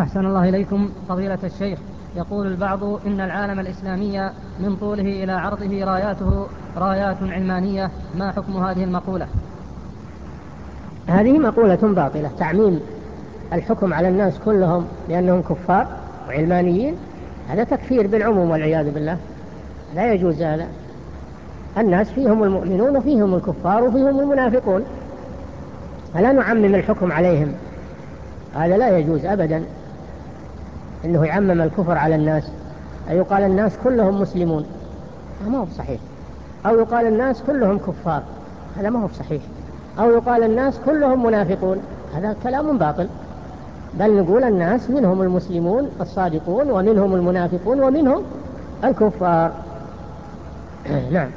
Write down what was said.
أحسن الله إليكم فضيلة الشيخ. يقول البعض إن العالم الإسلامي من طوله إلى عرضه راياته رايات علمانية. ما حكم هذه المقولة؟ هذه مقولة باطلة. تعميم الحكم على الناس كلهم لأنهم كفار وعلمانيين. هذا تكفير بالعموم والعياذ بالله. لا يجوز هذا. الناس فيهم المؤمنون وفيهم الكفار وفيهم المنافقون. فلا نعمم الحكم عليهم. هذا لا يجوز أبدا. أنه يعمم الكفر على الناس. أي يقال الناس كلهم مسلمون. ما هو صحيح. أو يقال الناس كلهم كفار. هذا ما هو صحيح. أو يقال الناس كلهم منافقون. هذا كلام باطل. بل نقول الناس منهم المسلمون الصادقون ومنهم المنافقون ومنهم الكفار. نعم.